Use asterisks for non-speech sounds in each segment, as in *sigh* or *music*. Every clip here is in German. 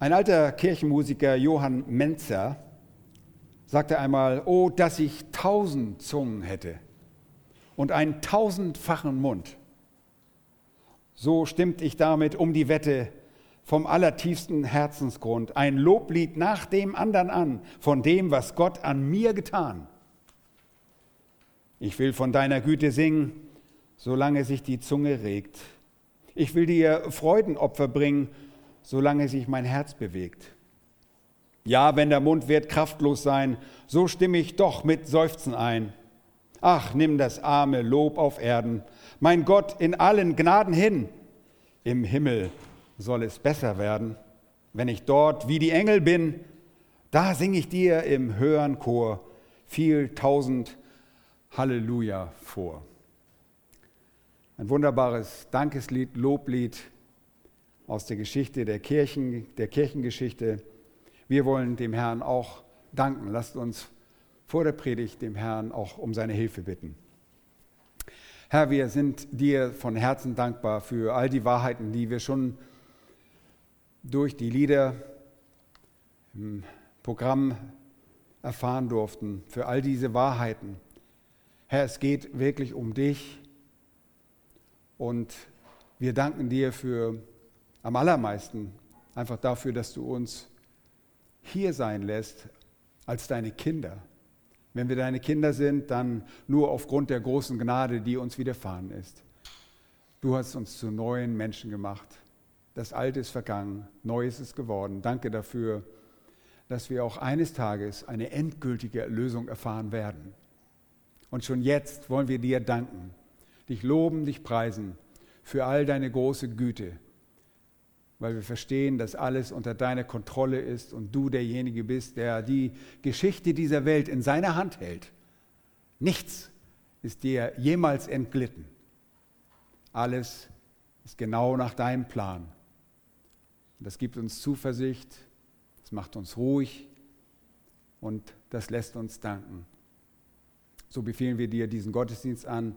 Ein alter Kirchenmusiker, Johann Menzer, sagte einmal, oh, dass ich tausend Zungen hätte und einen tausendfachen Mund. So stimmt ich damit um die Wette vom allertiefsten Herzensgrund, ein Loblied nach dem anderen an, von dem, was Gott an mir getan. Ich will von deiner Güte singen, solange sich die Zunge regt. Ich will dir Freudenopfer bringen, solange sich mein Herz bewegt. Ja, wenn der Mund wird kraftlos sein, so stimme ich doch mit Seufzen ein. Ach, nimm das arme Lob auf Erden, mein Gott in allen Gnaden hin. Im Himmel soll es besser werden. Wenn ich dort wie die Engel bin, da singe ich dir im höheren Chor viel tausend Halleluja vor. Ein wunderbares Dankeslied, Loblied aus der Geschichte der Kirchen, der Kirchengeschichte. Wir wollen dem Herrn auch danken. Lasst uns vor der Predigt dem Herrn auch um seine Hilfe bitten. Herr, wir sind dir von Herzen dankbar für all die Wahrheiten, die wir schon durch die Lieder im Programm erfahren durften, für all diese Wahrheiten. Herr, es geht wirklich um dich und wir danken dir für am allermeisten einfach dafür, dass du uns hier sein lässt als deine Kinder. Wenn wir deine Kinder sind, dann nur aufgrund der großen Gnade, die uns widerfahren ist. Du hast uns zu neuen Menschen gemacht. Das Alte ist vergangen, Neues ist geworden. Danke dafür, dass wir auch eines Tages eine endgültige Erlösung erfahren werden. Und schon jetzt wollen wir dir danken, dich loben, dich preisen für all deine große Güte, weil wir verstehen, dass alles unter deiner Kontrolle ist und du derjenige bist, der die Geschichte dieser Welt in seiner Hand hält. Nichts ist dir jemals entglitten. Alles ist genau nach deinem Plan. Das gibt uns Zuversicht, das macht uns ruhig und das lässt uns danken. So befehlen wir dir diesen Gottesdienst an.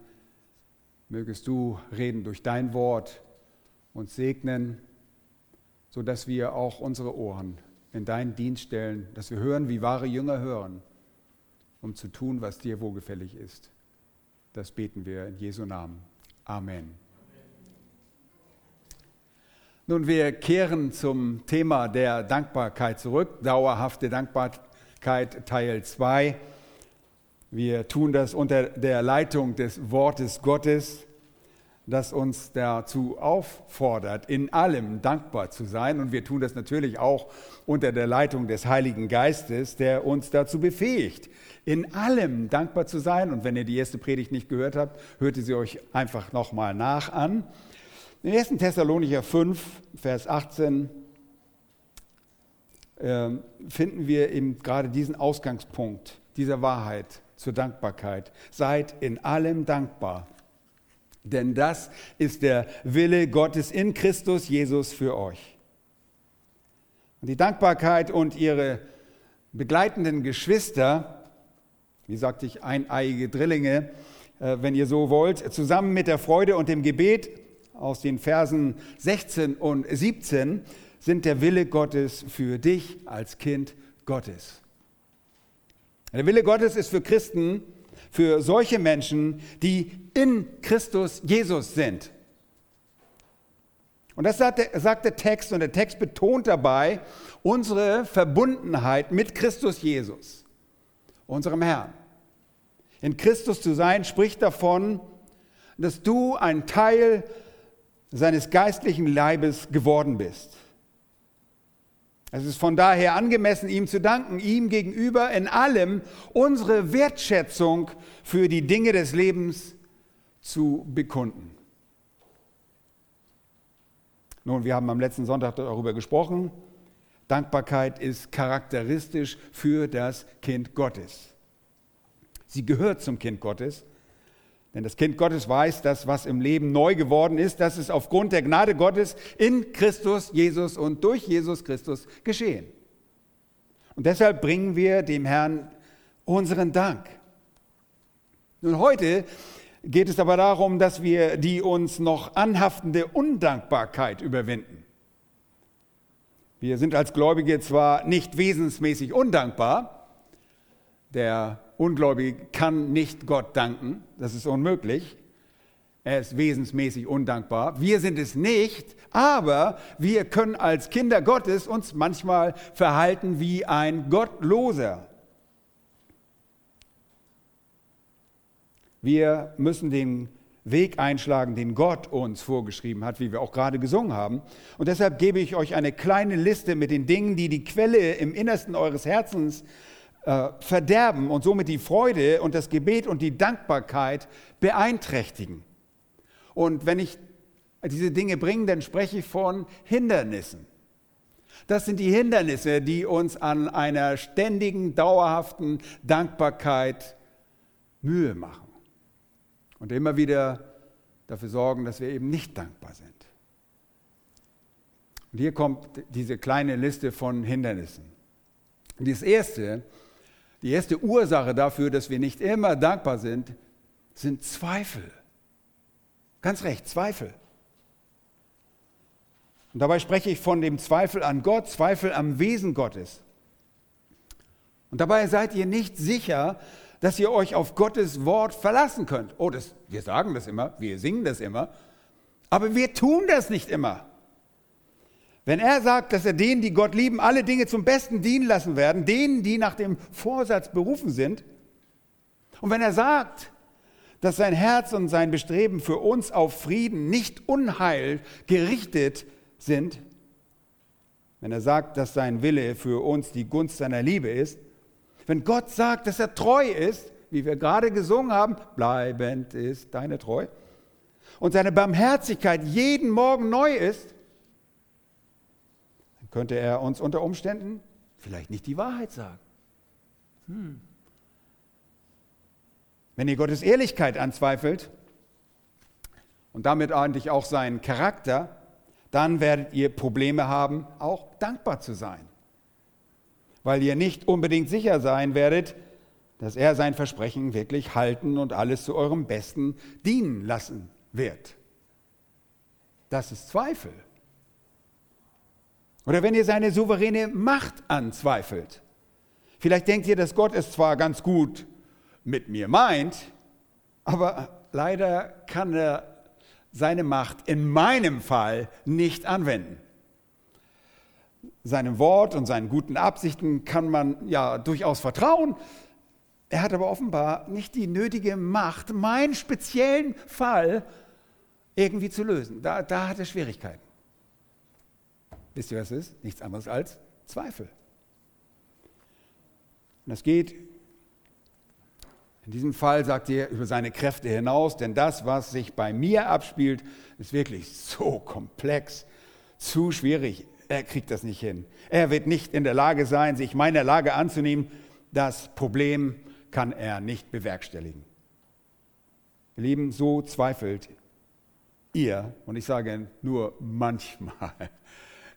Mögest du reden durch dein Wort und segnen sodass wir auch unsere Ohren in deinen Dienst stellen, dass wir hören, wie wahre Jünger hören, um zu tun, was dir wohlgefällig ist. Das beten wir in Jesu Namen. Amen. Nun, wir kehren zum Thema der Dankbarkeit zurück, dauerhafte Dankbarkeit Teil 2. Wir tun das unter der Leitung des Wortes Gottes das uns dazu auffordert, in allem dankbar zu sein. Und wir tun das natürlich auch unter der Leitung des Heiligen Geistes, der uns dazu befähigt, in allem dankbar zu sein. Und wenn ihr die erste Predigt nicht gehört habt, hört ihr sie euch einfach nochmal nach an. In 1. Thessalonicher 5, Vers 18 äh, finden wir eben gerade diesen Ausgangspunkt dieser Wahrheit zur Dankbarkeit. Seid in allem dankbar denn das ist der Wille Gottes in Christus Jesus für euch. Und die Dankbarkeit und ihre begleitenden Geschwister, wie sagte ich, eineiige Drillinge, äh, wenn ihr so wollt, zusammen mit der Freude und dem Gebet aus den Versen 16 und 17 sind der Wille Gottes für dich als Kind Gottes. Der Wille Gottes ist für Christen, für solche Menschen, die in Christus Jesus sind. Und das sagt der, sagt der Text und der Text betont dabei unsere Verbundenheit mit Christus Jesus, unserem Herrn. In Christus zu sein spricht davon, dass du ein Teil seines geistlichen Leibes geworden bist. Es ist von daher angemessen, ihm zu danken, ihm gegenüber in allem unsere Wertschätzung für die Dinge des Lebens zu bekunden. Nun, wir haben am letzten Sonntag darüber gesprochen. Dankbarkeit ist charakteristisch für das Kind Gottes. Sie gehört zum Kind Gottes denn das Kind Gottes weiß, dass was im Leben neu geworden ist, das ist aufgrund der Gnade Gottes in Christus Jesus und durch Jesus Christus geschehen. Und deshalb bringen wir dem Herrn unseren Dank. Nun heute geht es aber darum, dass wir die uns noch anhaftende Undankbarkeit überwinden. Wir sind als Gläubige zwar nicht wesensmäßig undankbar, der Ungläubige kann nicht Gott danken, das ist unmöglich. Er ist wesensmäßig undankbar. Wir sind es nicht, aber wir können als Kinder Gottes uns manchmal verhalten wie ein Gottloser. Wir müssen den Weg einschlagen, den Gott uns vorgeschrieben hat, wie wir auch gerade gesungen haben. Und deshalb gebe ich euch eine kleine Liste mit den Dingen, die die Quelle im Innersten eures Herzens äh, verderben und somit die Freude und das Gebet und die Dankbarkeit beeinträchtigen. Und wenn ich diese Dinge bringe, dann spreche ich von Hindernissen. Das sind die Hindernisse, die uns an einer ständigen, dauerhaften Dankbarkeit Mühe machen und immer wieder dafür sorgen, dass wir eben nicht dankbar sind. Und hier kommt diese kleine Liste von Hindernissen. Und das erste, die erste Ursache dafür, dass wir nicht immer dankbar sind, sind Zweifel. Ganz recht, Zweifel. Und dabei spreche ich von dem Zweifel an Gott, Zweifel am Wesen Gottes. Und dabei seid ihr nicht sicher, dass ihr euch auf Gottes Wort verlassen könnt. Oh, das, wir sagen das immer, wir singen das immer, aber wir tun das nicht immer. Wenn er sagt, dass er denen, die Gott lieben, alle Dinge zum Besten dienen lassen werden, denen, die nach dem Vorsatz berufen sind, und wenn er sagt, dass sein Herz und sein Bestreben für uns auf Frieden, nicht Unheil gerichtet sind, wenn er sagt, dass sein Wille für uns die Gunst seiner Liebe ist, wenn Gott sagt, dass er treu ist, wie wir gerade gesungen haben, bleibend ist deine Treu, und seine Barmherzigkeit jeden Morgen neu ist, könnte er uns unter Umständen vielleicht nicht die Wahrheit sagen. Hm. Wenn ihr Gottes Ehrlichkeit anzweifelt und damit eigentlich auch seinen Charakter, dann werdet ihr Probleme haben, auch dankbar zu sein weil ihr nicht unbedingt sicher sein werdet, dass er sein Versprechen wirklich halten und alles zu eurem Besten dienen lassen wird. Das ist Zweifel. Oder wenn ihr seine souveräne Macht anzweifelt. Vielleicht denkt ihr, dass Gott es zwar ganz gut mit mir meint, aber leider kann er seine Macht in meinem Fall nicht anwenden seinem Wort und seinen guten Absichten kann man ja durchaus vertrauen. Er hat aber offenbar nicht die nötige Macht, meinen speziellen Fall irgendwie zu lösen. Da, da hat er Schwierigkeiten. Wisst ihr, was es ist? Nichts anderes als Zweifel. Und das geht in diesem Fall sagt er über seine Kräfte hinaus, denn das, was sich bei mir abspielt, ist wirklich so komplex, zu schwierig er kriegt das nicht hin. Er wird nicht in der Lage sein, sich meiner Lage anzunehmen. Das Problem kann er nicht bewerkstelligen. Ihr Lieben, so zweifelt ihr, und ich sage nur manchmal,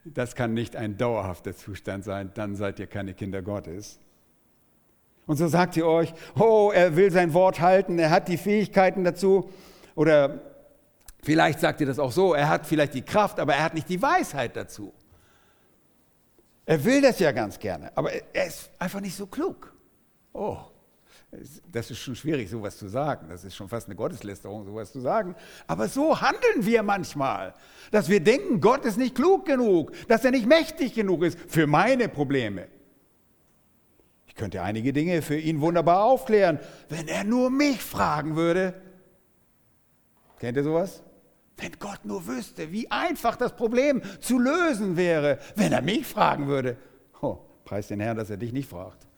das kann nicht ein dauerhafter Zustand sein, dann seid ihr keine Kinder Gottes. Und so sagt ihr euch, oh, er will sein Wort halten, er hat die Fähigkeiten dazu. Oder vielleicht sagt ihr das auch so, er hat vielleicht die Kraft, aber er hat nicht die Weisheit dazu. Er will das ja ganz gerne, aber er ist einfach nicht so klug. Oh, das ist schon schwierig, sowas zu sagen. Das ist schon fast eine Gotteslästerung, sowas zu sagen. Aber so handeln wir manchmal, dass wir denken, Gott ist nicht klug genug, dass er nicht mächtig genug ist für meine Probleme. Ich könnte einige Dinge für ihn wunderbar aufklären, wenn er nur mich fragen würde. Kennt ihr sowas? Wenn Gott nur wüsste, wie einfach das Problem zu lösen wäre, wenn er mich fragen würde. Oh, preis den Herrn, dass er dich nicht fragt.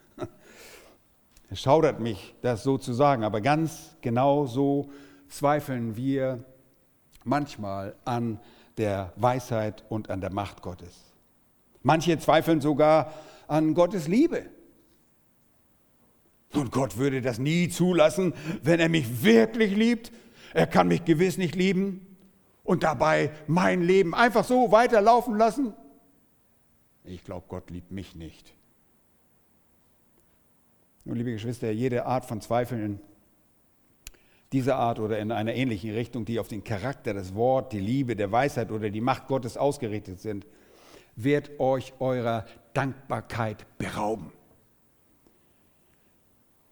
Es schaudert mich, das so zu sagen, aber ganz genau so zweifeln wir manchmal an der Weisheit und an der Macht Gottes. Manche zweifeln sogar an Gottes Liebe. Und Gott würde das nie zulassen, wenn er mich wirklich liebt. Er kann mich gewiss nicht lieben und dabei mein Leben einfach so weiterlaufen lassen? Ich glaube, Gott liebt mich nicht. Nun, liebe Geschwister, jede Art von Zweifeln dieser Art oder in einer ähnlichen Richtung, die auf den Charakter, das Wort, die Liebe, der Weisheit oder die Macht Gottes ausgerichtet sind, wird euch eurer Dankbarkeit berauben.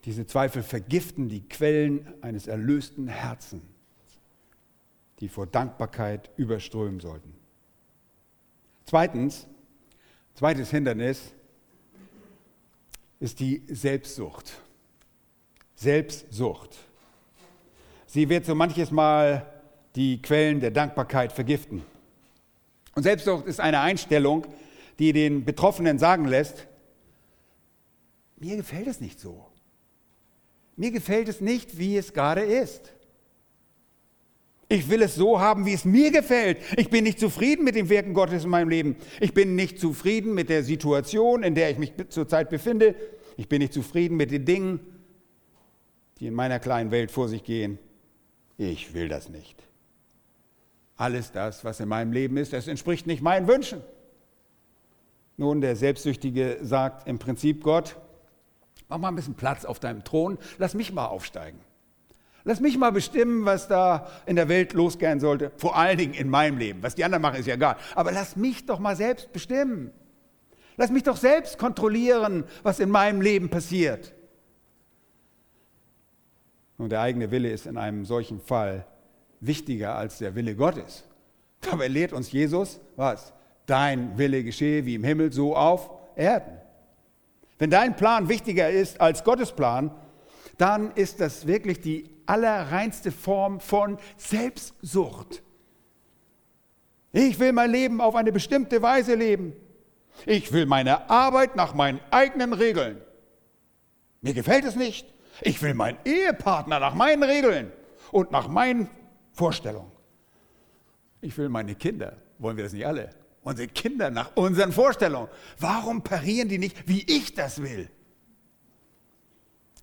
Diese Zweifel vergiften die Quellen eines erlösten Herzens, die vor Dankbarkeit überströmen sollten. Zweitens, zweites Hindernis ist die Selbstsucht. Selbstsucht. Sie wird so manches Mal die Quellen der Dankbarkeit vergiften. Und Selbstsucht ist eine Einstellung, die den Betroffenen sagen lässt, mir gefällt es nicht so. Mir gefällt es nicht, wie es gerade ist. Ich will es so haben, wie es mir gefällt. Ich bin nicht zufrieden mit dem Wirken Gottes in meinem Leben. Ich bin nicht zufrieden mit der Situation, in der ich mich zurzeit befinde. Ich bin nicht zufrieden mit den Dingen, die in meiner kleinen Welt vor sich gehen. Ich will das nicht. Alles das, was in meinem Leben ist, das entspricht nicht meinen Wünschen. Nun, der Selbstsüchtige sagt im Prinzip Gott, mach mal ein bisschen Platz auf deinem Thron, lass mich mal aufsteigen. Lass mich mal bestimmen, was da in der Welt losgehen sollte. Vor allen Dingen in meinem Leben. Was die anderen machen, ist ja egal. Aber lass mich doch mal selbst bestimmen. Lass mich doch selbst kontrollieren, was in meinem Leben passiert. Und der eigene Wille ist in einem solchen Fall wichtiger als der Wille Gottes. Dabei lehrt uns Jesus, was? Dein Wille geschehe wie im Himmel, so auf Erden. Wenn dein Plan wichtiger ist als Gottes Plan, dann ist das wirklich die allerreinste Form von Selbstsucht. Ich will mein Leben auf eine bestimmte Weise leben. Ich will meine Arbeit nach meinen eigenen Regeln. Mir gefällt es nicht. Ich will meinen Ehepartner nach meinen Regeln und nach meinen Vorstellungen. Ich will meine Kinder, wollen wir das nicht alle? Unsere Kinder nach unseren Vorstellungen. Warum parieren die nicht, wie ich das will?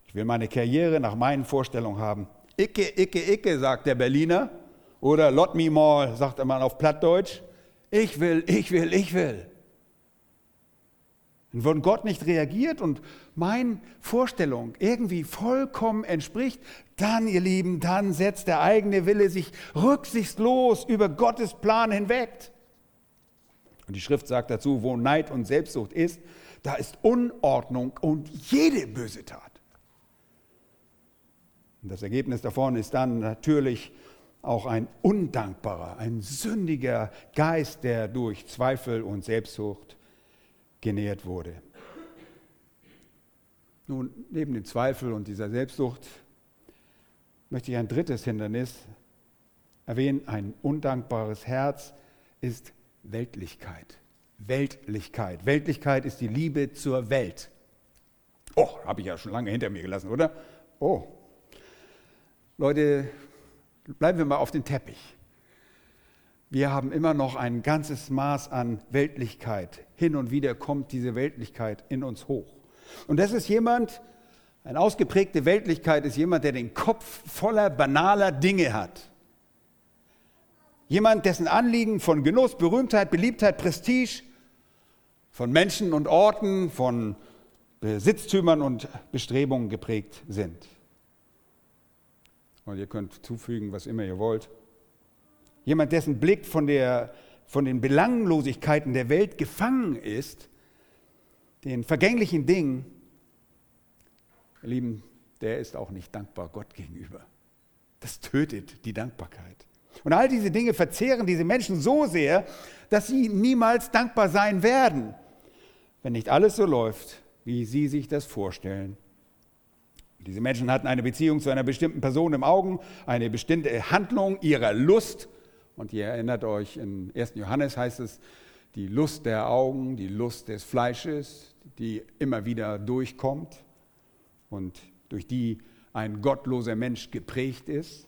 Ich will meine Karriere nach meinen Vorstellungen haben. Icke, icke, icke, sagt der Berliner. Oder Lot me mal, sagt man auf Plattdeutsch. Ich will, ich will, ich will. Und wenn Gott nicht reagiert und mein Vorstellung irgendwie vollkommen entspricht, dann, ihr Lieben, dann setzt der eigene Wille sich rücksichtslos über Gottes Plan hinweg. Und die Schrift sagt dazu, wo Neid und Selbstsucht ist, da ist Unordnung und jede böse Tat. Und das Ergebnis davon ist dann natürlich auch ein undankbarer, ein sündiger Geist, der durch Zweifel und Selbstsucht genährt wurde. Nun, neben dem Zweifel und dieser Selbstsucht möchte ich ein drittes Hindernis erwähnen. Ein undankbares Herz ist Weltlichkeit. Weltlichkeit. Weltlichkeit ist die Liebe zur Welt. Oh, habe ich ja schon lange hinter mir gelassen, oder? Oh. Leute, bleiben wir mal auf den Teppich. Wir haben immer noch ein ganzes Maß an Weltlichkeit. Hin und wieder kommt diese Weltlichkeit in uns hoch. Und das ist jemand, eine ausgeprägte Weltlichkeit ist jemand, der den Kopf voller banaler Dinge hat. Jemand, dessen Anliegen von Genuss, Berühmtheit, Beliebtheit, Prestige, von Menschen und Orten, von Besitztümern und Bestrebungen geprägt sind. Und ihr könnt zufügen, was immer ihr wollt. Jemand, dessen Blick von, der, von den Belanglosigkeiten der Welt gefangen ist, den vergänglichen Dingen, ihr Lieben, der ist auch nicht dankbar Gott gegenüber. Das tötet die Dankbarkeit. Und all diese Dinge verzehren diese Menschen so sehr, dass sie niemals dankbar sein werden, wenn nicht alles so läuft, wie sie sich das vorstellen. Diese Menschen hatten eine Beziehung zu einer bestimmten Person im Augen, eine bestimmte Handlung ihrer Lust. Und ihr erinnert euch, in 1. Johannes heißt es, die Lust der Augen, die Lust des Fleisches, die immer wieder durchkommt und durch die ein gottloser Mensch geprägt ist.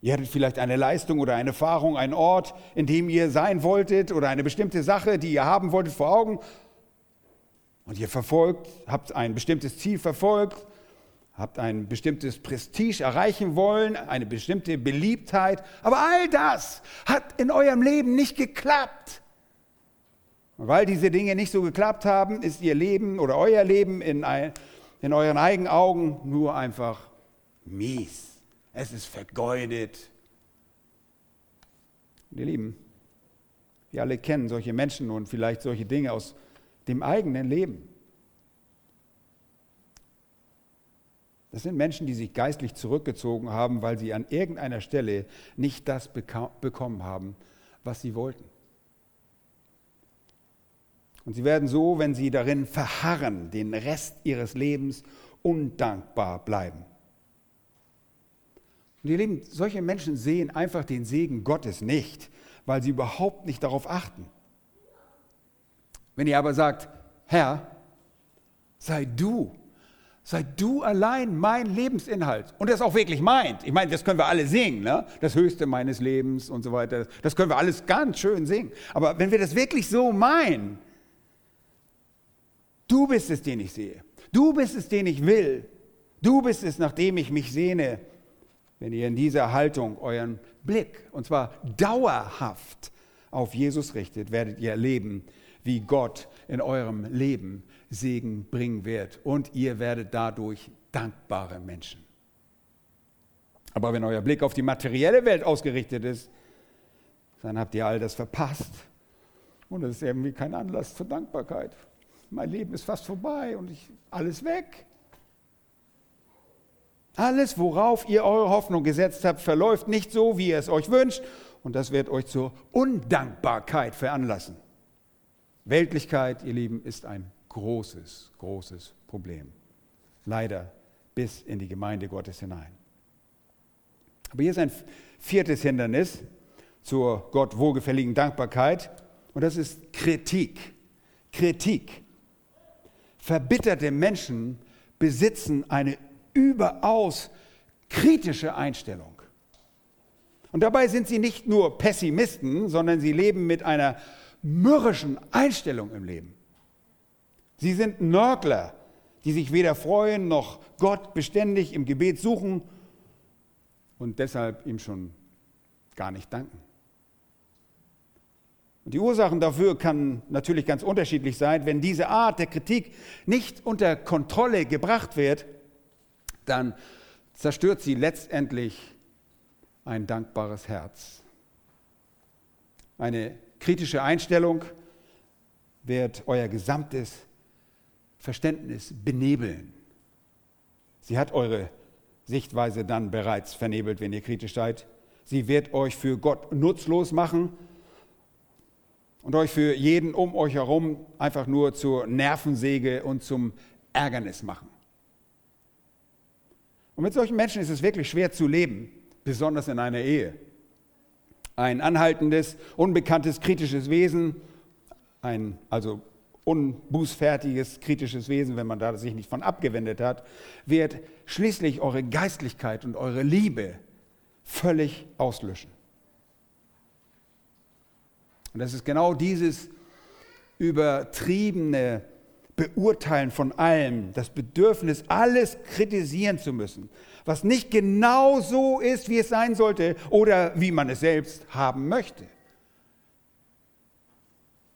Ihr hattet vielleicht eine Leistung oder eine Erfahrung, einen Ort, in dem ihr sein wolltet oder eine bestimmte Sache, die ihr haben wolltet vor Augen. Und ihr verfolgt, habt ein bestimmtes Ziel verfolgt, habt ein bestimmtes Prestige erreichen wollen, eine bestimmte Beliebtheit. Aber all das hat in eurem Leben nicht geklappt. Und weil diese Dinge nicht so geklappt haben, ist ihr Leben oder euer Leben in, in euren eigenen Augen nur einfach mies es ist vergeudet. Und ihr Lieben, Wir alle kennen solche Menschen und vielleicht solche Dinge aus dem eigenen Leben. Das sind Menschen, die sich geistlich zurückgezogen haben, weil sie an irgendeiner Stelle nicht das bekommen haben, was sie wollten. Und sie werden so, wenn sie darin verharren, den Rest ihres Lebens undankbar bleiben. Und ihr Lieben, solche Menschen sehen einfach den Segen Gottes nicht, weil sie überhaupt nicht darauf achten. Wenn ihr aber sagt, Herr, sei du, sei du allein mein Lebensinhalt und das auch wirklich meint. Ich meine, das können wir alle singen, ne? das Höchste meines Lebens und so weiter. Das können wir alles ganz schön singen. Aber wenn wir das wirklich so meinen, du bist es, den ich sehe, du bist es, den ich will, du bist es, nach dem ich mich sehne, wenn ihr in dieser Haltung euren Blick, und zwar dauerhaft, auf Jesus richtet, werdet ihr erleben, wie Gott in eurem Leben Segen bringen wird. Und ihr werdet dadurch dankbare Menschen. Aber wenn euer Blick auf die materielle Welt ausgerichtet ist, dann habt ihr all das verpasst. Und es ist irgendwie kein Anlass zur Dankbarkeit. Mein Leben ist fast vorbei und ich, alles weg. Alles, worauf ihr eure Hoffnung gesetzt habt, verläuft nicht so, wie ihr es euch wünscht. Und das wird euch zur Undankbarkeit veranlassen. Weltlichkeit, ihr Lieben, ist ein großes, großes Problem. Leider bis in die Gemeinde Gottes hinein. Aber hier ist ein viertes Hindernis zur Gott wohlgefälligen Dankbarkeit und das ist Kritik. Kritik. Verbitterte Menschen besitzen eine überaus kritische Einstellung. Und dabei sind sie nicht nur Pessimisten, sondern sie leben mit einer mürrischen Einstellung im Leben. Sie sind Nörgler, die sich weder freuen noch Gott beständig im Gebet suchen und deshalb ihm schon gar nicht danken. Und die Ursachen dafür kann natürlich ganz unterschiedlich sein. Wenn diese Art der Kritik nicht unter Kontrolle gebracht wird, dann zerstört sie letztendlich ein dankbares Herz. Eine kritische Einstellung wird euer gesamtes Verständnis benebeln. Sie hat eure Sichtweise dann bereits vernebelt, wenn ihr kritisch seid. Sie wird euch für Gott nutzlos machen und euch für jeden um euch herum einfach nur zur Nervensäge und zum Ärgernis machen. Und mit solchen Menschen ist es wirklich schwer zu leben, besonders in einer Ehe. Ein anhaltendes, unbekanntes, kritisches Wesen, ein also unbußfertiges, kritisches Wesen, wenn man da sich nicht von abgewendet hat, wird schließlich eure Geistlichkeit und eure Liebe völlig auslöschen. Und das ist genau dieses übertriebene Beurteilen von allem, das Bedürfnis, alles kritisieren zu müssen, was nicht genau so ist, wie es sein sollte oder wie man es selbst haben möchte.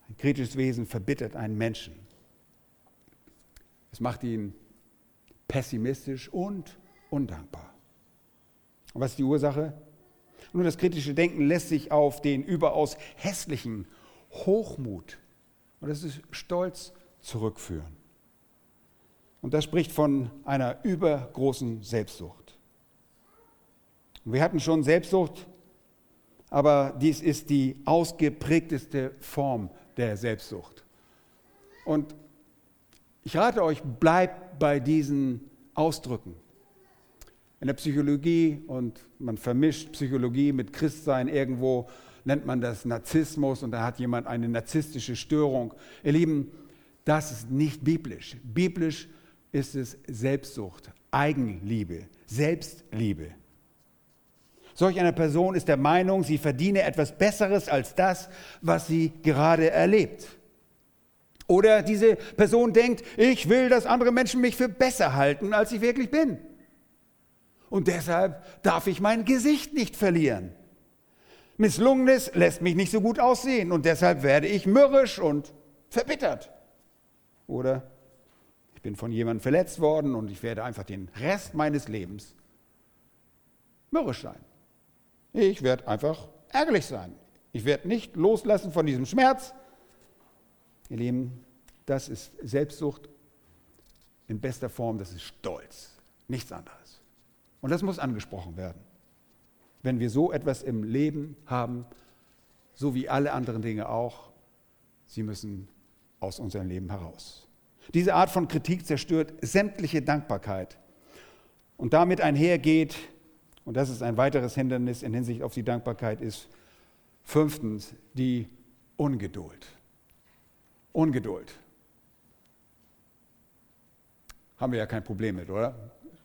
Ein kritisches Wesen verbittert einen Menschen. Es macht ihn pessimistisch und undankbar. Und was ist die Ursache? Nur das kritische Denken lässt sich auf den überaus hässlichen Hochmut, und das ist Stolz, zurückführen. Und das spricht von einer übergroßen Selbstsucht. Wir hatten schon Selbstsucht, aber dies ist die ausgeprägteste Form der Selbstsucht. Und ich rate euch, bleibt bei diesen Ausdrücken. In der Psychologie, und man vermischt Psychologie mit Christsein irgendwo, nennt man das Narzissmus und da hat jemand eine narzisstische Störung. Ihr Lieben, das ist nicht biblisch. Biblisch ist es Selbstsucht, Eigenliebe, Selbstliebe. Solch eine Person ist der Meinung, sie verdiene etwas Besseres als das, was sie gerade erlebt. Oder diese Person denkt, ich will, dass andere Menschen mich für besser halten, als ich wirklich bin. Und deshalb darf ich mein Gesicht nicht verlieren. Misslungenes lässt mich nicht so gut aussehen und deshalb werde ich mürrisch und verbittert. Oder bin von jemandem verletzt worden und ich werde einfach den Rest meines Lebens mürrisch sein. Ich werde einfach ärgerlich sein. Ich werde nicht loslassen von diesem Schmerz. Ihr Lieben, das ist Selbstsucht in bester Form, das ist Stolz, nichts anderes. Und das muss angesprochen werden. Wenn wir so etwas im Leben haben, so wie alle anderen Dinge auch, sie müssen aus unserem Leben heraus. Diese Art von Kritik zerstört sämtliche Dankbarkeit. Und damit einhergeht, und das ist ein weiteres Hindernis in Hinsicht auf die Dankbarkeit, ist fünftens die Ungeduld. Ungeduld. Haben wir ja kein Problem mit, oder?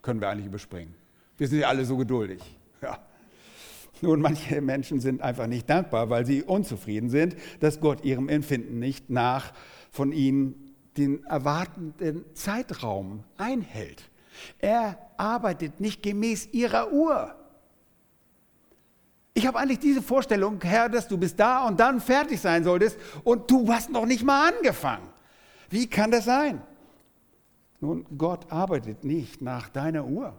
Können wir eigentlich überspringen. Wir sind ja alle so geduldig. *laughs* Ja. Nun, manche Menschen sind einfach nicht dankbar, weil sie unzufrieden sind, dass Gott ihrem Empfinden nicht nach von ihnen den erwartenden Zeitraum einhält. Er arbeitet nicht gemäß ihrer Uhr. Ich habe eigentlich diese Vorstellung, Herr, dass du bis da und dann fertig sein solltest und du hast noch nicht mal angefangen. Wie kann das sein? Nun, Gott arbeitet nicht nach deiner Uhr.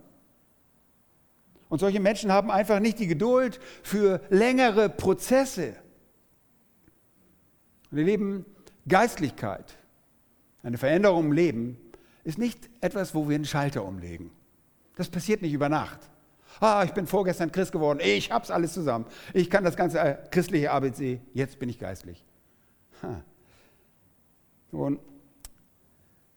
Und solche Menschen haben einfach nicht die Geduld für längere Prozesse. Wir leben Geistlichkeit, eine Veränderung im Leben, ist nicht etwas, wo wir einen Schalter umlegen. Das passiert nicht über Nacht. Ah, ich bin vorgestern Christ geworden, ich hab's alles zusammen. Ich kann das ganze äh, christliche ABC, jetzt bin ich geistlich. Ha. Nun,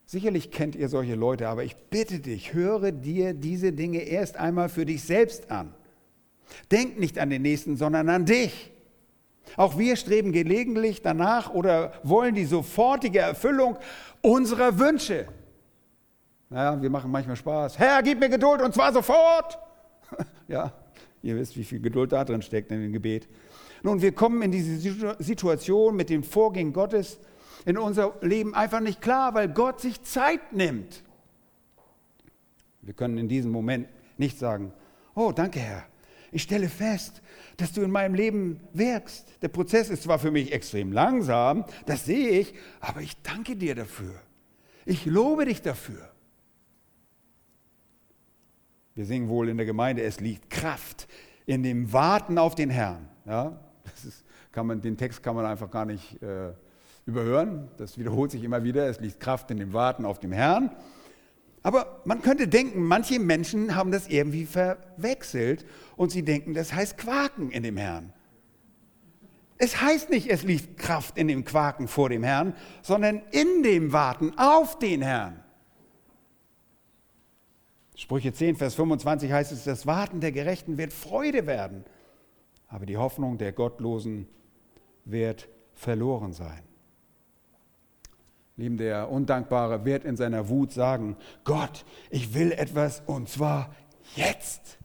sicherlich kennt ihr solche Leute, aber ich bitte dich, höre dir diese Dinge erst einmal für dich selbst an. Denk nicht an den Nächsten, sondern an dich. Auch wir streben gelegentlich danach oder wollen die sofortige Erfüllung unserer Wünsche. Naja, wir machen manchmal Spaß. Herr, gib mir Geduld und zwar sofort. *laughs* ja, ihr wisst, wie viel Geduld da drin steckt in dem Gebet. Nun, wir kommen in diese Situation mit dem Vorgehen Gottes in unser Leben einfach nicht klar, weil Gott sich Zeit nimmt. Wir können in diesem Moment nicht sagen, oh, danke Herr, ich stelle fest, dass du in meinem Leben wirkst. Der Prozess ist zwar für mich extrem langsam, das sehe ich, aber ich danke dir dafür. Ich lobe dich dafür. Wir singen wohl in der Gemeinde, es liegt Kraft in dem Warten auf den Herrn. Ja, ist, man, den Text kann man einfach gar nicht äh, überhören. Das wiederholt sich immer wieder. Es liegt Kraft in dem Warten auf den Herrn. Aber man könnte denken, manche Menschen haben das irgendwie verwechselt und sie denken, das heißt Quaken in dem Herrn. Es heißt nicht, es liegt Kraft in dem Quaken vor dem Herrn, sondern in dem Warten auf den Herrn. Sprüche 10, Vers 25 heißt es, das Warten der Gerechten wird Freude werden, aber die Hoffnung der Gottlosen wird verloren sein. Lieben, der Undankbare wird in seiner Wut sagen, Gott, ich will etwas und zwar jetzt.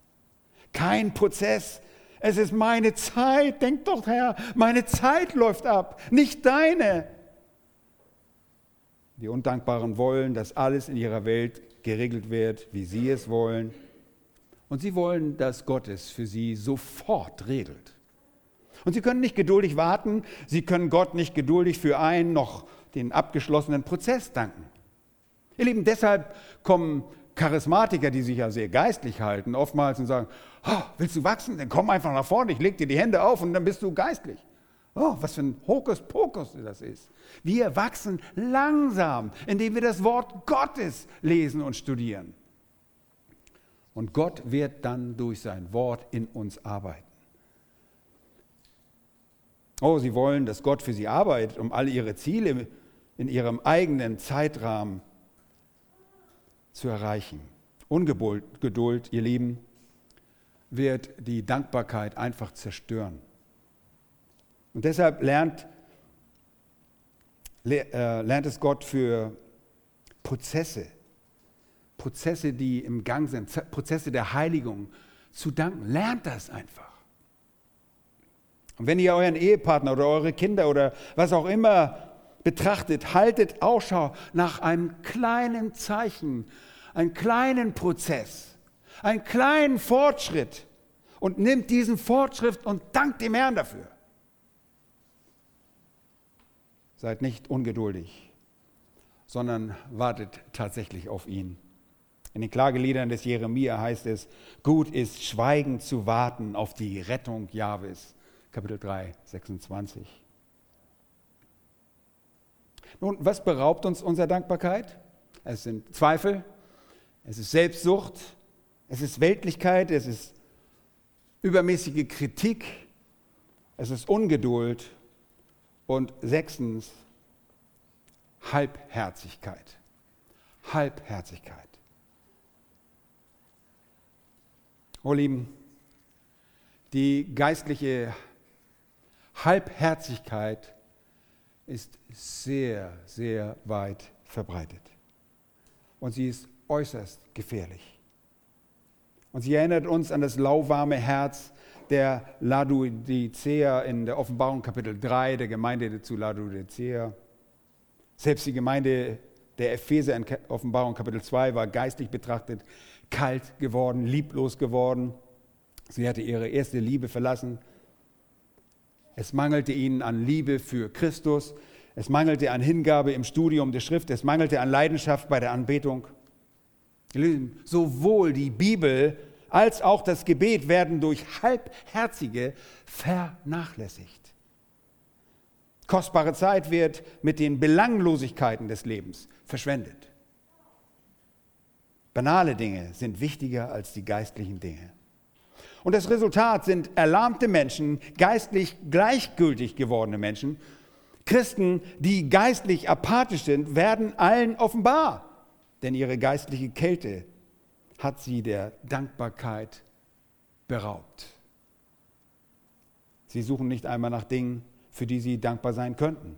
Kein Prozess. Es ist meine Zeit. Denk doch, Herr, meine Zeit läuft ab, nicht deine. Die Undankbaren wollen, dass alles in ihrer Welt geregelt wird, wie sie es wollen. Und sie wollen, dass Gott es für sie sofort regelt. Und sie können nicht geduldig warten, sie können Gott nicht geduldig für einen noch den abgeschlossenen Prozess danken. Ihr Lieben, deshalb kommen Charismatiker, die sich ja sehr geistlich halten, oftmals und sagen, oh, willst du wachsen? Dann komm einfach nach vorne, ich leg dir die Hände auf und dann bist du geistlich. Oh, was für ein Hokuspokus das ist. Wir wachsen langsam, indem wir das Wort Gottes lesen und studieren. Und Gott wird dann durch sein Wort in uns arbeiten. Oh, sie wollen, dass Gott für sie arbeitet, um alle ihre Ziele in ihrem eigenen Zeitrahmen zu erreichen. Ungeduld, ihr Lieben, wird die Dankbarkeit einfach zerstören. Und deshalb lernt, äh, lernt es Gott für Prozesse, Prozesse, die im Gang sind, Prozesse der Heiligung zu danken. Lernt das einfach. Und wenn ihr euren Ehepartner oder eure Kinder oder was auch immer betrachtet, haltet Ausschau nach einem kleinen Zeichen, einem kleinen Prozess, einem kleinen Fortschritt und nimmt diesen Fortschritt und dankt dem Herrn dafür. Seid nicht ungeduldig, sondern wartet tatsächlich auf ihn. In den Klageliedern des Jeremia heißt es, gut ist schweigend zu warten auf die Rettung Jahwes. Kapitel 3, 26. Nun, was beraubt uns unserer Dankbarkeit? Es sind Zweifel, es ist Selbstsucht, es ist Weltlichkeit, es ist übermäßige Kritik, es ist Ungeduld und sechstens Halbherzigkeit. Halbherzigkeit. Oh Lieben, die geistliche Halbherzigkeit ist sehr, sehr weit verbreitet. Und sie ist äußerst gefährlich. Und sie erinnert uns an das lauwarme Herz der Laodicea in der Offenbarung Kapitel 3, der Gemeinde zu Laodicea. Selbst die Gemeinde der Epheser in Offenbarung Kapitel 2 war geistlich betrachtet kalt geworden, lieblos geworden. Sie hatte ihre erste Liebe verlassen. Es mangelte ihnen an Liebe für Christus. Es mangelte an Hingabe im Studium der Schrift. Es mangelte an Leidenschaft bei der Anbetung. Sowohl die Bibel als auch das Gebet werden durch Halbherzige vernachlässigt. Kostbare Zeit wird mit den Belanglosigkeiten des Lebens verschwendet. Banale Dinge sind wichtiger als die geistlichen Dinge. Und das Resultat sind erlahmte Menschen, geistlich gleichgültig gewordene Menschen. Christen, die geistlich apathisch sind, werden allen offenbar denn ihre geistliche Kälte hat sie der Dankbarkeit beraubt. Sie suchen nicht einmal nach Dingen, für die sie dankbar sein könnten.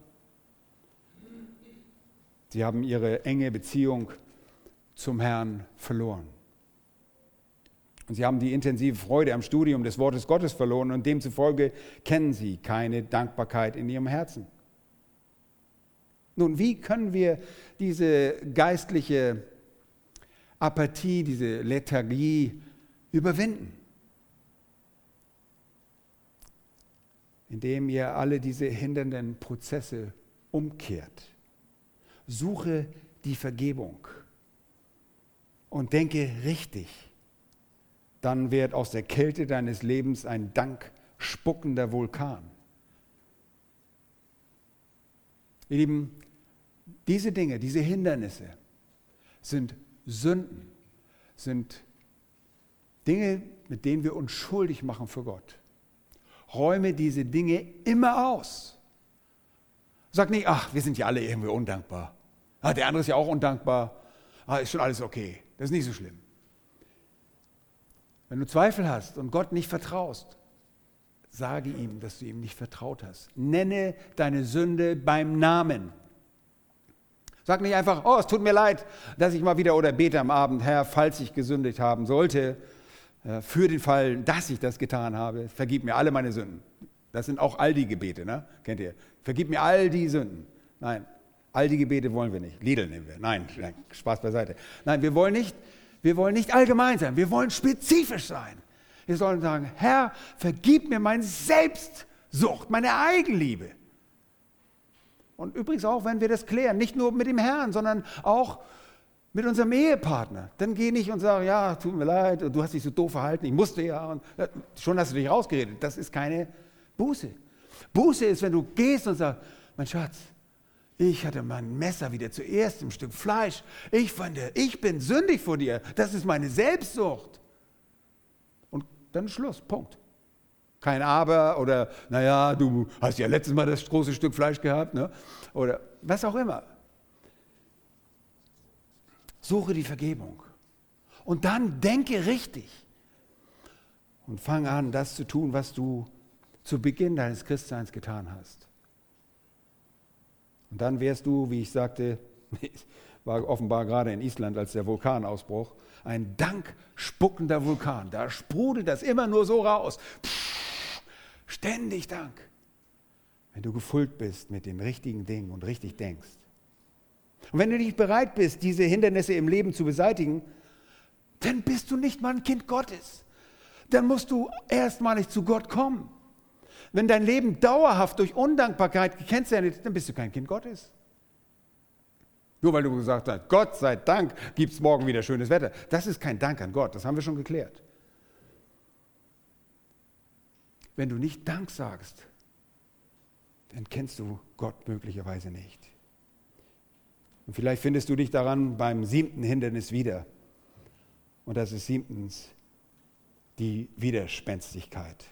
Sie haben ihre enge Beziehung zum Herrn verloren. Und sie haben die intensive Freude am Studium des Wortes Gottes verloren und demzufolge kennen sie keine Dankbarkeit in ihrem Herzen. Nun, wie können wir diese geistliche Apathie, diese Lethargie überwinden? Indem ihr alle diese hindernden Prozesse umkehrt. Suche die Vergebung und denke richtig. Dann wird aus der Kälte deines Lebens ein dankspuckender Vulkan. Ihr Lieben, diese Dinge, diese Hindernisse sind Sünden, sind Dinge, mit denen wir uns schuldig machen für Gott. Räume diese Dinge immer aus. Sag nicht, ach, wir sind ja alle irgendwie undankbar. Ah, der andere ist ja auch undankbar. Ah, ist schon alles okay. Das ist nicht so schlimm. Wenn du Zweifel hast und Gott nicht vertraust, Sage ihm, dass du ihm nicht vertraut hast. Nenne deine Sünde beim Namen. Sag nicht einfach, oh, es tut mir leid, dass ich mal wieder oder bete am Abend, Herr, falls ich gesündigt haben sollte, äh, für den Fall, dass ich das getan habe, vergib mir alle meine Sünden. Das sind auch all die Gebete, ne? kennt ihr? Vergib mir all die Sünden. Nein, all die Gebete wollen wir nicht. Lidl nehmen wir. Nein, Spaß beiseite. Nein, wir wollen nicht, wir wollen nicht allgemein sein. Wir wollen spezifisch sein. Wir sollen sagen, Herr, vergib mir meine Selbstsucht, meine Eigenliebe. Und übrigens auch, wenn wir das klären, nicht nur mit dem Herrn, sondern auch mit unserem Ehepartner. Dann geh nicht und sag, ja, tut mir leid, du hast dich so doof verhalten, ich musste ja. Und äh, schon hast du dich rausgeredet. Das ist keine Buße. Buße ist, wenn du gehst und sagst, mein Schatz, ich hatte mein Messer wieder zuerst im Stück Fleisch. Ich fand, ich bin sündig vor dir. Das ist meine Selbstsucht dann ist Schluss, Punkt. Kein Aber oder, naja, du hast ja letztes Mal das große Stück Fleisch gehabt, ne? oder was auch immer. Suche die Vergebung. Und dann denke richtig. Und fang an, das zu tun, was du zu Beginn deines Christseins getan hast. Und dann wärst du, wie ich sagte, *laughs* war offenbar gerade in Island, als der Vulkan ausbruch, ein dankspuckender Vulkan. Da sprudelt das immer nur so raus. Pff, ständig Dank. Wenn du gefüllt bist mit den richtigen Dingen und richtig denkst. Und wenn du nicht bereit bist, diese Hindernisse im Leben zu beseitigen, dann bist du nicht mal ein Kind Gottes. Dann musst du erstmalig zu Gott kommen. Wenn dein Leben dauerhaft durch Undankbarkeit gekennzeichnet ist, dann bist du kein Kind Gottes. Nur weil du gesagt hast, Gott sei Dank gibt es morgen wieder schönes Wetter. Das ist kein Dank an Gott, das haben wir schon geklärt. Wenn du nicht Dank sagst, dann kennst du Gott möglicherweise nicht. Und vielleicht findest du dich daran beim siebten Hindernis wieder. Und das ist siebtens die Widerspenstigkeit.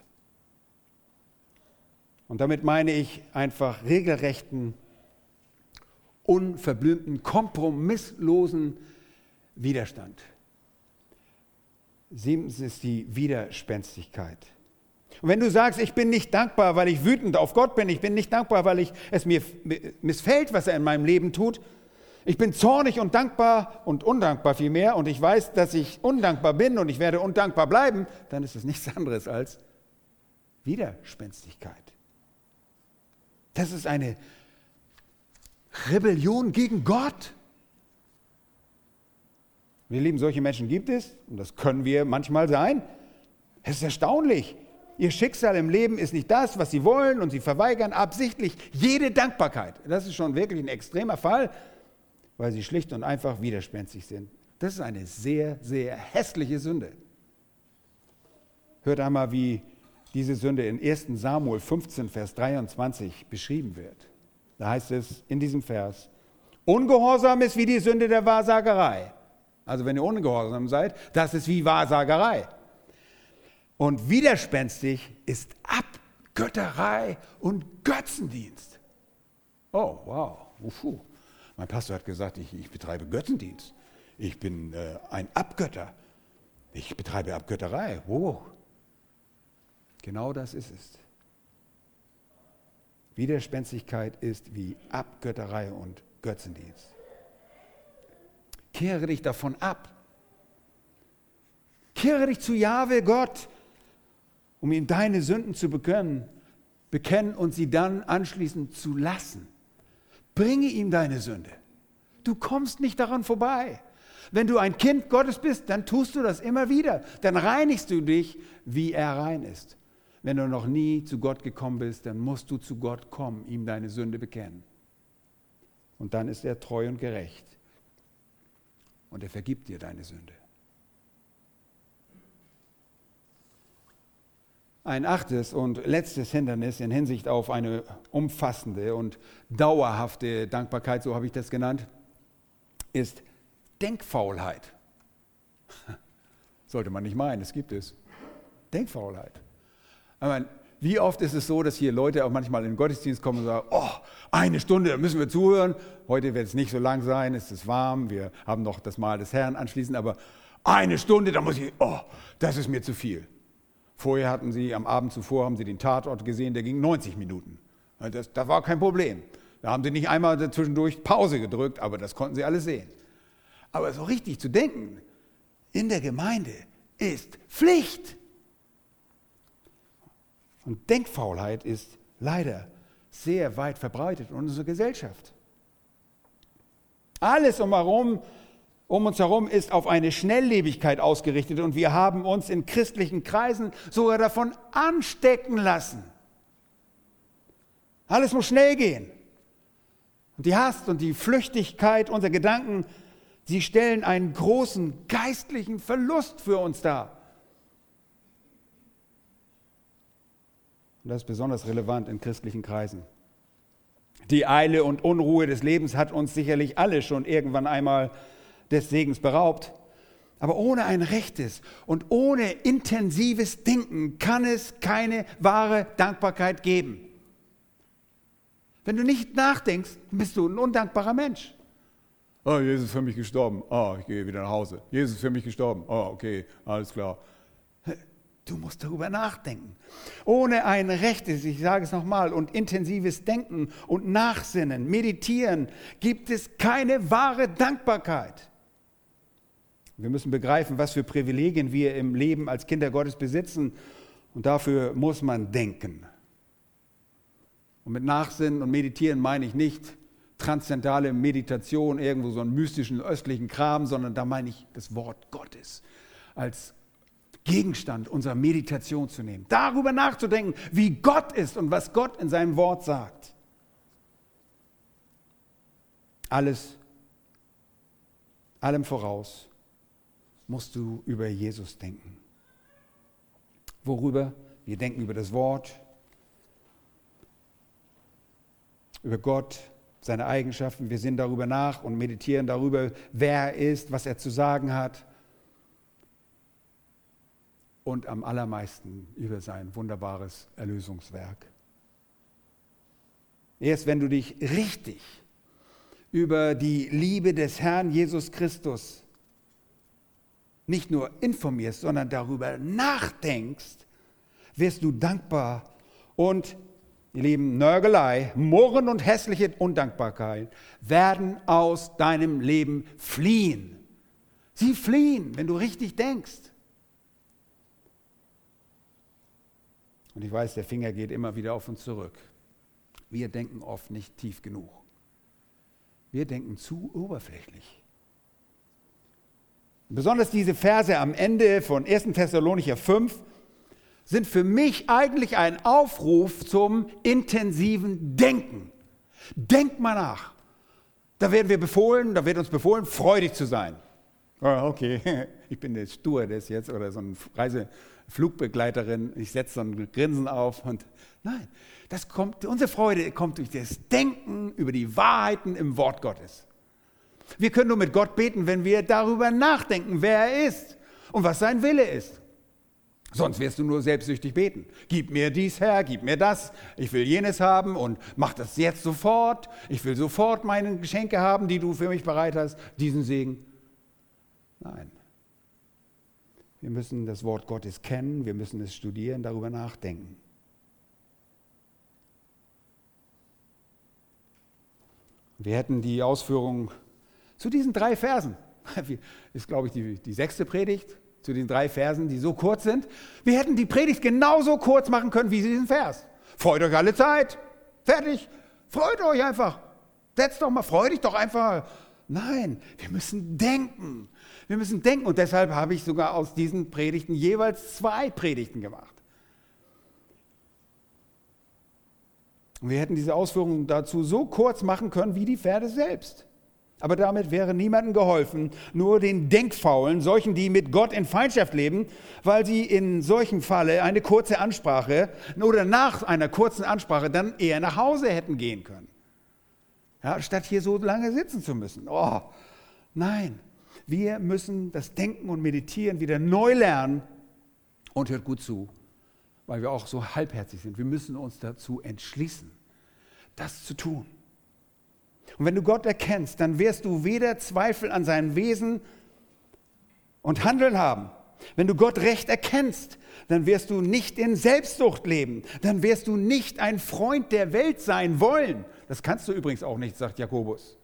Und damit meine ich einfach regelrechten, unverblümten, kompromisslosen Widerstand. Siebtens ist die Widerspenstigkeit. Und wenn du sagst, ich bin nicht dankbar, weil ich wütend auf Gott bin, ich bin nicht dankbar, weil ich, es mir missfällt, was er in meinem Leben tut, ich bin zornig und dankbar und undankbar vielmehr und ich weiß, dass ich undankbar bin und ich werde undankbar bleiben, dann ist es nichts *laughs* anderes als Widerspenstigkeit. Das ist eine Rebellion gegen Gott. Wir lieben, solche Menschen gibt es und das können wir manchmal sein. Es ist erstaunlich. Ihr Schicksal im Leben ist nicht das, was sie wollen und sie verweigern absichtlich jede Dankbarkeit. Das ist schon wirklich ein extremer Fall, weil sie schlicht und einfach widerspenstig sind. Das ist eine sehr, sehr hässliche Sünde. Hört einmal, wie diese Sünde in 1 Samuel 15, Vers 23 beschrieben wird. Da heißt es in diesem Vers, Ungehorsam ist wie die Sünde der Wahrsagerei. Also wenn ihr ungehorsam seid, das ist wie Wahrsagerei. Und widerspenstig ist Abgötterei und Götzendienst. Oh, wow. Ufu. Mein Pastor hat gesagt, ich, ich betreibe Götzendienst. Ich bin äh, ein Abgötter. Ich betreibe Abgötterei. Wow. Genau das ist es. Widerspenstigkeit ist wie Abgötterei und Götzendienst. Kehre dich davon ab. Kehre dich zu Jahwe Gott, um ihm deine Sünden zu bekennen, bekennen und sie dann anschließend zu lassen. Bringe ihm deine Sünde. Du kommst nicht daran vorbei. Wenn du ein Kind Gottes bist, dann tust du das immer wieder. Dann reinigst du dich, wie er rein ist. Wenn du noch nie zu Gott gekommen bist, dann musst du zu Gott kommen, ihm deine Sünde bekennen. Und dann ist er treu und gerecht. Und er vergibt dir deine Sünde. Ein achtes und letztes Hindernis in Hinsicht auf eine umfassende und dauerhafte Dankbarkeit, so habe ich das genannt, ist Denkfaulheit. *laughs* Sollte man nicht meinen, es gibt es. Denkfaulheit. Meine, wie oft ist es so, dass hier Leute auch manchmal in den Gottesdienst kommen und sagen, oh, eine Stunde, da müssen wir zuhören. Heute wird es nicht so lang sein, es ist warm, wir haben noch das Mahl des Herrn anschließend, aber eine Stunde, da muss ich, oh, das ist mir zu viel. Vorher hatten sie, am Abend zuvor haben sie den Tatort gesehen, der ging 90 Minuten. Das, das war kein Problem. Da haben sie nicht einmal zwischendurch Pause gedrückt, aber das konnten sie alle sehen. Aber so richtig zu denken in der Gemeinde ist Pflicht. Und Denkfaulheit ist leider sehr weit verbreitet in unserer Gesellschaft. Alles umherum, um uns herum ist auf eine Schnelllebigkeit ausgerichtet und wir haben uns in christlichen Kreisen sogar davon anstecken lassen. Alles muss schnell gehen. Und die Hast und die Flüchtigkeit unserer Gedanken, sie stellen einen großen geistlichen Verlust für uns dar. Und das ist besonders relevant in christlichen Kreisen. Die Eile und Unruhe des Lebens hat uns sicherlich alle schon irgendwann einmal des Segens beraubt. Aber ohne ein rechtes und ohne intensives Denken kann es keine wahre Dankbarkeit geben. Wenn du nicht nachdenkst, bist du ein undankbarer Mensch. Oh, Jesus ist für mich gestorben. Oh, ich gehe wieder nach Hause. Jesus ist für mich gestorben. Oh, okay, alles klar. Du musst darüber nachdenken. Ohne ein rechtes, ich sage es nochmal, und intensives Denken und Nachsinnen, Meditieren gibt es keine wahre Dankbarkeit. Wir müssen begreifen, was für Privilegien wir im Leben als Kinder Gottes besitzen. Und dafür muss man denken. Und mit Nachsinnen und Meditieren meine ich nicht transzendentale Meditation, irgendwo so einen mystischen östlichen Kram, sondern da meine ich das Wort Gottes als Gegenstand unserer Meditation zu nehmen. Darüber nachzudenken, wie Gott ist und was Gott in seinem Wort sagt. Alles, allem voraus musst du über Jesus denken. Worüber? Wir denken über das Wort, über Gott, seine Eigenschaften. Wir sinnen darüber nach und meditieren darüber, wer er ist, was er zu sagen hat. Und am allermeisten über sein wunderbares Erlösungswerk. Erst wenn du dich richtig über die Liebe des Herrn Jesus Christus nicht nur informierst, sondern darüber nachdenkst, wirst du dankbar und Ihr Lieben, Nörgelei, Murren und hässliche Undankbarkeit werden aus deinem Leben fliehen. Sie fliehen, wenn du richtig denkst. Und ich weiß, der Finger geht immer wieder auf uns zurück. Wir denken oft nicht tief genug. Wir denken zu oberflächlich. Besonders diese Verse am Ende von 1. Thessalonicher 5 sind für mich eigentlich ein Aufruf zum intensiven Denken. Denk mal nach. Da werden wir befohlen, da wird uns befohlen, freudig zu sein. Oh, okay, *laughs* ich bin der Stewardess jetzt oder so eine Reiseflugbegleiterin. Ich setze so ein Grinsen auf und nein, das kommt, unsere Freude kommt durch das Denken über die Wahrheiten im Wort Gottes. Wir können nur mit Gott beten, wenn wir darüber nachdenken, wer er ist und was sein Wille ist. Sonst wirst du nur selbstsüchtig beten. Gib mir dies her, gib mir das, ich will jenes haben und mach das jetzt sofort. Ich will sofort meine Geschenke haben, die du für mich bereit hast, diesen Segen. Nein. Wir müssen das Wort Gottes kennen, wir müssen es studieren, darüber nachdenken. Wir hätten die Ausführung zu diesen drei Versen, *laughs* ist glaube ich die, die sechste Predigt, zu den drei Versen, die so kurz sind. Wir hätten die Predigt genauso kurz machen können wie diesen Vers. Freut euch alle Zeit. Fertig. Freut euch einfach. Setzt doch mal, freut dich doch einfach. Nein, wir müssen denken. Wir müssen denken. Und deshalb habe ich sogar aus diesen Predigten jeweils zwei Predigten gemacht. Und wir hätten diese Ausführungen dazu so kurz machen können wie die Pferde selbst. Aber damit wäre niemandem geholfen, nur den Denkfaulen, solchen, die mit Gott in Feindschaft leben, weil sie in solchem Falle eine kurze Ansprache oder nach einer kurzen Ansprache dann eher nach Hause hätten gehen können. Ja, statt hier so lange sitzen zu müssen. Oh, nein, wir müssen das Denken und Meditieren wieder neu lernen und hört gut zu, weil wir auch so halbherzig sind. Wir müssen uns dazu entschließen, das zu tun. Und wenn du Gott erkennst, dann wirst du weder Zweifel an seinem Wesen und Handeln haben. Wenn du Gott recht erkennst, dann wirst du nicht in Selbstsucht leben. Dann wirst du nicht ein Freund der Welt sein wollen. Das kannst du übrigens auch nicht, sagt Jakobus.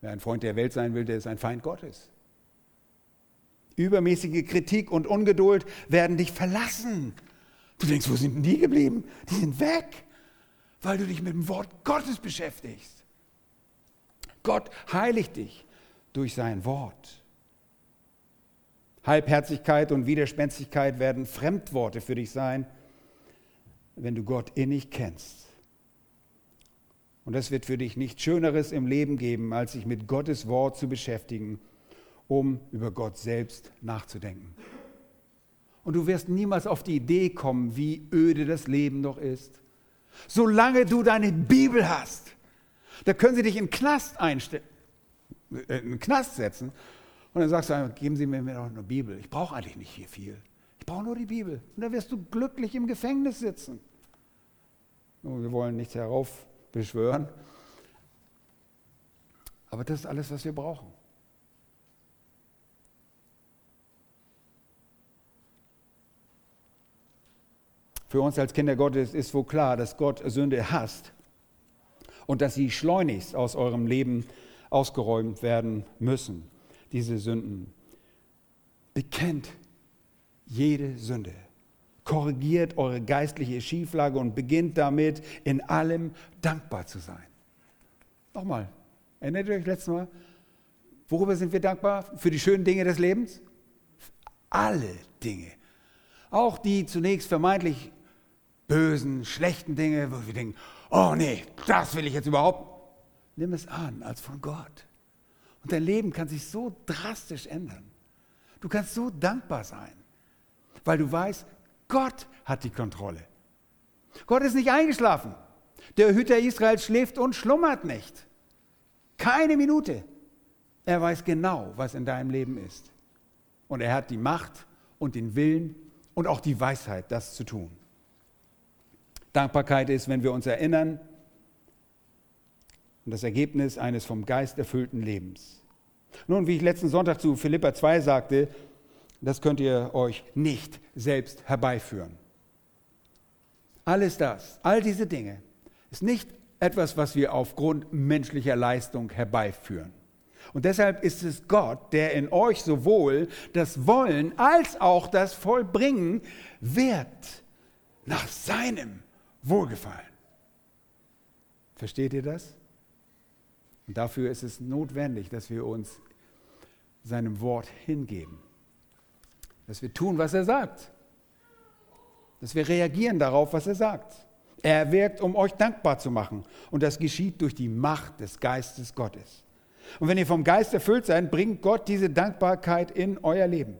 Wer ein Freund der Welt sein will, der ist ein Feind Gottes. Übermäßige Kritik und Ungeduld werden dich verlassen. Du denkst, wo sind denn die geblieben? Die sind weg, weil du dich mit dem Wort Gottes beschäftigst. Gott heiligt dich durch sein Wort. Halbherzigkeit und Widerspenstigkeit werden Fremdworte für dich sein, wenn du Gott innig kennst. Und es wird für dich nichts Schöneres im Leben geben, als sich mit Gottes Wort zu beschäftigen, um über Gott selbst nachzudenken. Und du wirst niemals auf die Idee kommen, wie öde das Leben noch ist. Solange du deine Bibel hast, da können sie dich in den Knast einstellen, äh, in den Knast setzen. Und dann sagst du, geben Sie mir doch eine Bibel. Ich brauche eigentlich nicht hier viel. Ich brauche nur die Bibel. Und dann wirst du glücklich im Gefängnis sitzen. Und wir wollen nichts heraufbeschwören. Aber das ist alles, was wir brauchen. Für uns als Kinder Gottes ist wohl klar, dass Gott Sünde hasst und dass sie schleunigst aus eurem Leben ausgeräumt werden müssen, diese Sünden. Bekennt jede Sünde. Korrigiert eure geistliche Schieflage und beginnt damit, in allem dankbar zu sein. Nochmal, erinnert ihr euch letztes Mal? Worüber sind wir dankbar? Für die schönen Dinge des Lebens? Alle Dinge. Auch die zunächst vermeintlich bösen, schlechten Dinge, wo wir denken, oh nee, das will ich jetzt überhaupt. Nimm es an als von Gott. Und dein Leben kann sich so drastisch ändern. Du kannst so dankbar sein, weil du weißt, Gott hat die Kontrolle. Gott ist nicht eingeschlafen. Der Hüter Israels schläft und schlummert nicht. Keine Minute. Er weiß genau, was in deinem Leben ist. Und er hat die Macht und den Willen und auch die Weisheit, das zu tun. Dankbarkeit ist, wenn wir uns erinnern, und das Ergebnis eines vom Geist erfüllten Lebens. Nun, wie ich letzten Sonntag zu Philippa 2 sagte, das könnt ihr euch nicht selbst herbeiführen. Alles das, all diese Dinge, ist nicht etwas, was wir aufgrund menschlicher Leistung herbeiführen. Und deshalb ist es Gott, der in euch sowohl das Wollen als auch das Vollbringen wehrt nach seinem Wohlgefallen. Versteht ihr das? Und dafür ist es notwendig, dass wir uns seinem Wort hingeben. Dass wir tun, was er sagt. Dass wir reagieren darauf, was er sagt. Er wirkt, um euch dankbar zu machen. Und das geschieht durch die Macht des Geistes Gottes. Und wenn ihr vom Geist erfüllt seid, bringt Gott diese Dankbarkeit in euer Leben.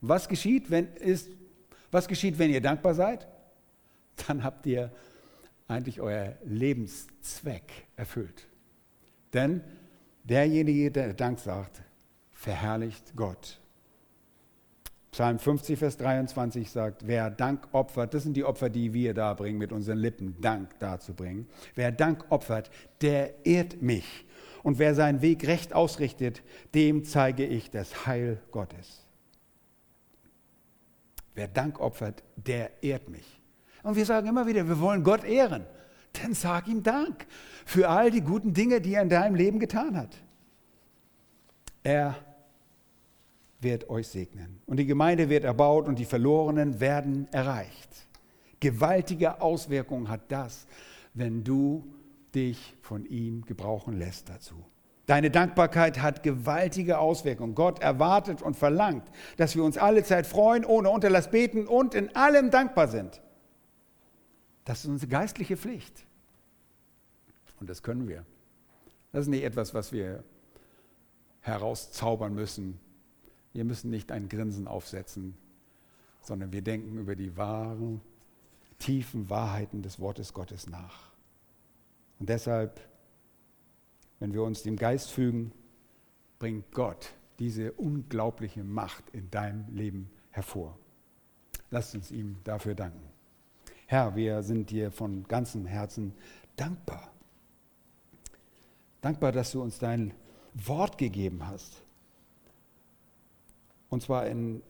Was geschieht, wenn, ist, was geschieht, wenn ihr dankbar seid? Dann habt ihr eigentlich euer Lebenszweck erfüllt. Denn derjenige, der Dank sagt, verherrlicht Gott. Psalm 50, Vers 23 sagt, wer Dank opfert, das sind die Opfer, die wir da bringen, mit unseren Lippen Dank darzubringen. Wer Dank opfert, der ehrt mich. Und wer seinen Weg recht ausrichtet, dem zeige ich das Heil Gottes. Wer Dank opfert, der ehrt mich. Und wir sagen immer wieder, wir wollen Gott ehren. Dann sag ihm Dank für all die guten Dinge, die er in deinem Leben getan hat. Er wird euch segnen. Und die Gemeinde wird erbaut und die Verlorenen werden erreicht. Gewaltige Auswirkungen hat das, wenn du dich von ihm gebrauchen lässt dazu. Deine Dankbarkeit hat gewaltige Auswirkungen. Gott erwartet und verlangt, dass wir uns alle Zeit freuen, ohne Unterlass beten und in allem dankbar sind. Das ist unsere geistliche Pflicht. Und das können wir. Das ist nicht etwas, was wir herauszaubern müssen. Wir müssen nicht ein Grinsen aufsetzen, sondern wir denken über die wahren, tiefen Wahrheiten des Wortes Gottes nach. Und deshalb, wenn wir uns dem Geist fügen, bringt Gott diese unglaubliche Macht in deinem Leben hervor. Lasst uns ihm dafür danken. Herr, wir sind dir von ganzem Herzen dankbar. Dankbar, dass du uns dein Wort gegeben hast. Und zwar in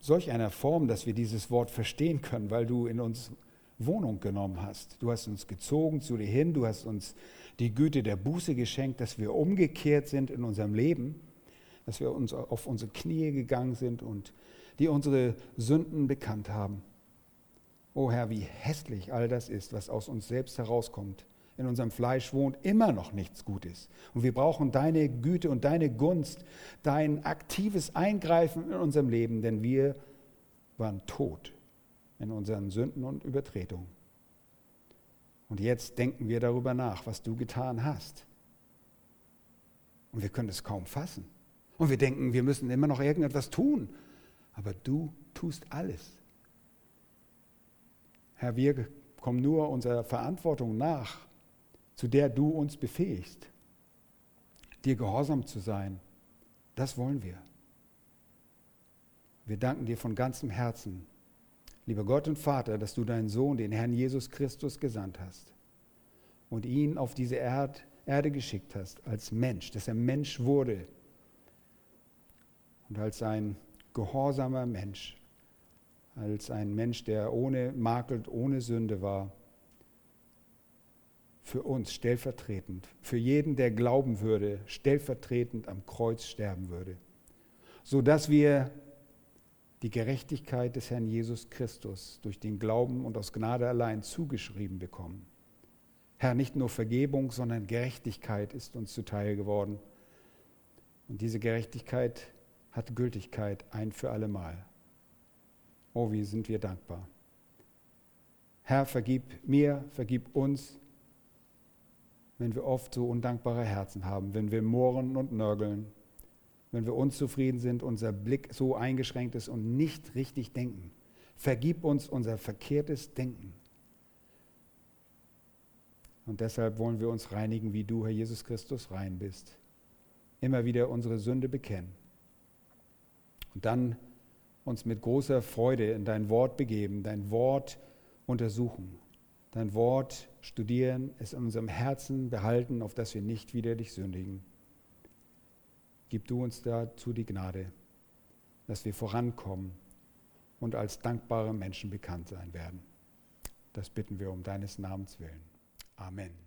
solch einer Form, dass wir dieses Wort verstehen können, weil du in uns Wohnung genommen hast. Du hast uns gezogen zu dir hin, du hast uns die Güte der Buße geschenkt, dass wir umgekehrt sind in unserem Leben, dass wir uns auf unsere Knie gegangen sind und die unsere Sünden bekannt haben. O Herr, wie hässlich all das ist, was aus uns selbst herauskommt in unserem Fleisch wohnt, immer noch nichts Gutes. Und wir brauchen deine Güte und deine Gunst, dein aktives Eingreifen in unserem Leben, denn wir waren tot in unseren Sünden und Übertretungen. Und jetzt denken wir darüber nach, was du getan hast. Und wir können es kaum fassen. Und wir denken, wir müssen immer noch irgendetwas tun. Aber du tust alles. Herr, wir kommen nur unserer Verantwortung nach zu der du uns befähigst, dir gehorsam zu sein. Das wollen wir. Wir danken dir von ganzem Herzen, lieber Gott und Vater, dass du deinen Sohn, den Herrn Jesus Christus, gesandt hast und ihn auf diese Erd, Erde geschickt hast als Mensch, dass er Mensch wurde und als ein gehorsamer Mensch, als ein Mensch, der ohne Makel, ohne Sünde war für uns stellvertretend, für jeden, der glauben würde, stellvertretend am Kreuz sterben würde, sodass wir die Gerechtigkeit des Herrn Jesus Christus durch den Glauben und aus Gnade allein zugeschrieben bekommen. Herr, nicht nur Vergebung, sondern Gerechtigkeit ist uns zuteil geworden. Und diese Gerechtigkeit hat Gültigkeit ein für allemal. Oh, wie sind wir dankbar. Herr, vergib mir, vergib uns, wenn wir oft so undankbare Herzen haben, wenn wir murren und nörgeln, wenn wir unzufrieden sind, unser Blick so eingeschränkt ist und nicht richtig denken. Vergib uns unser verkehrtes Denken. Und deshalb wollen wir uns reinigen, wie du, Herr Jesus Christus, rein bist. Immer wieder unsere Sünde bekennen. Und dann uns mit großer Freude in dein Wort begeben, dein Wort untersuchen, dein Wort studieren, es in unserem Herzen behalten, auf dass wir nicht wieder dich sündigen. Gib du uns dazu die Gnade, dass wir vorankommen und als dankbare Menschen bekannt sein werden. Das bitten wir um deines Namens willen. Amen.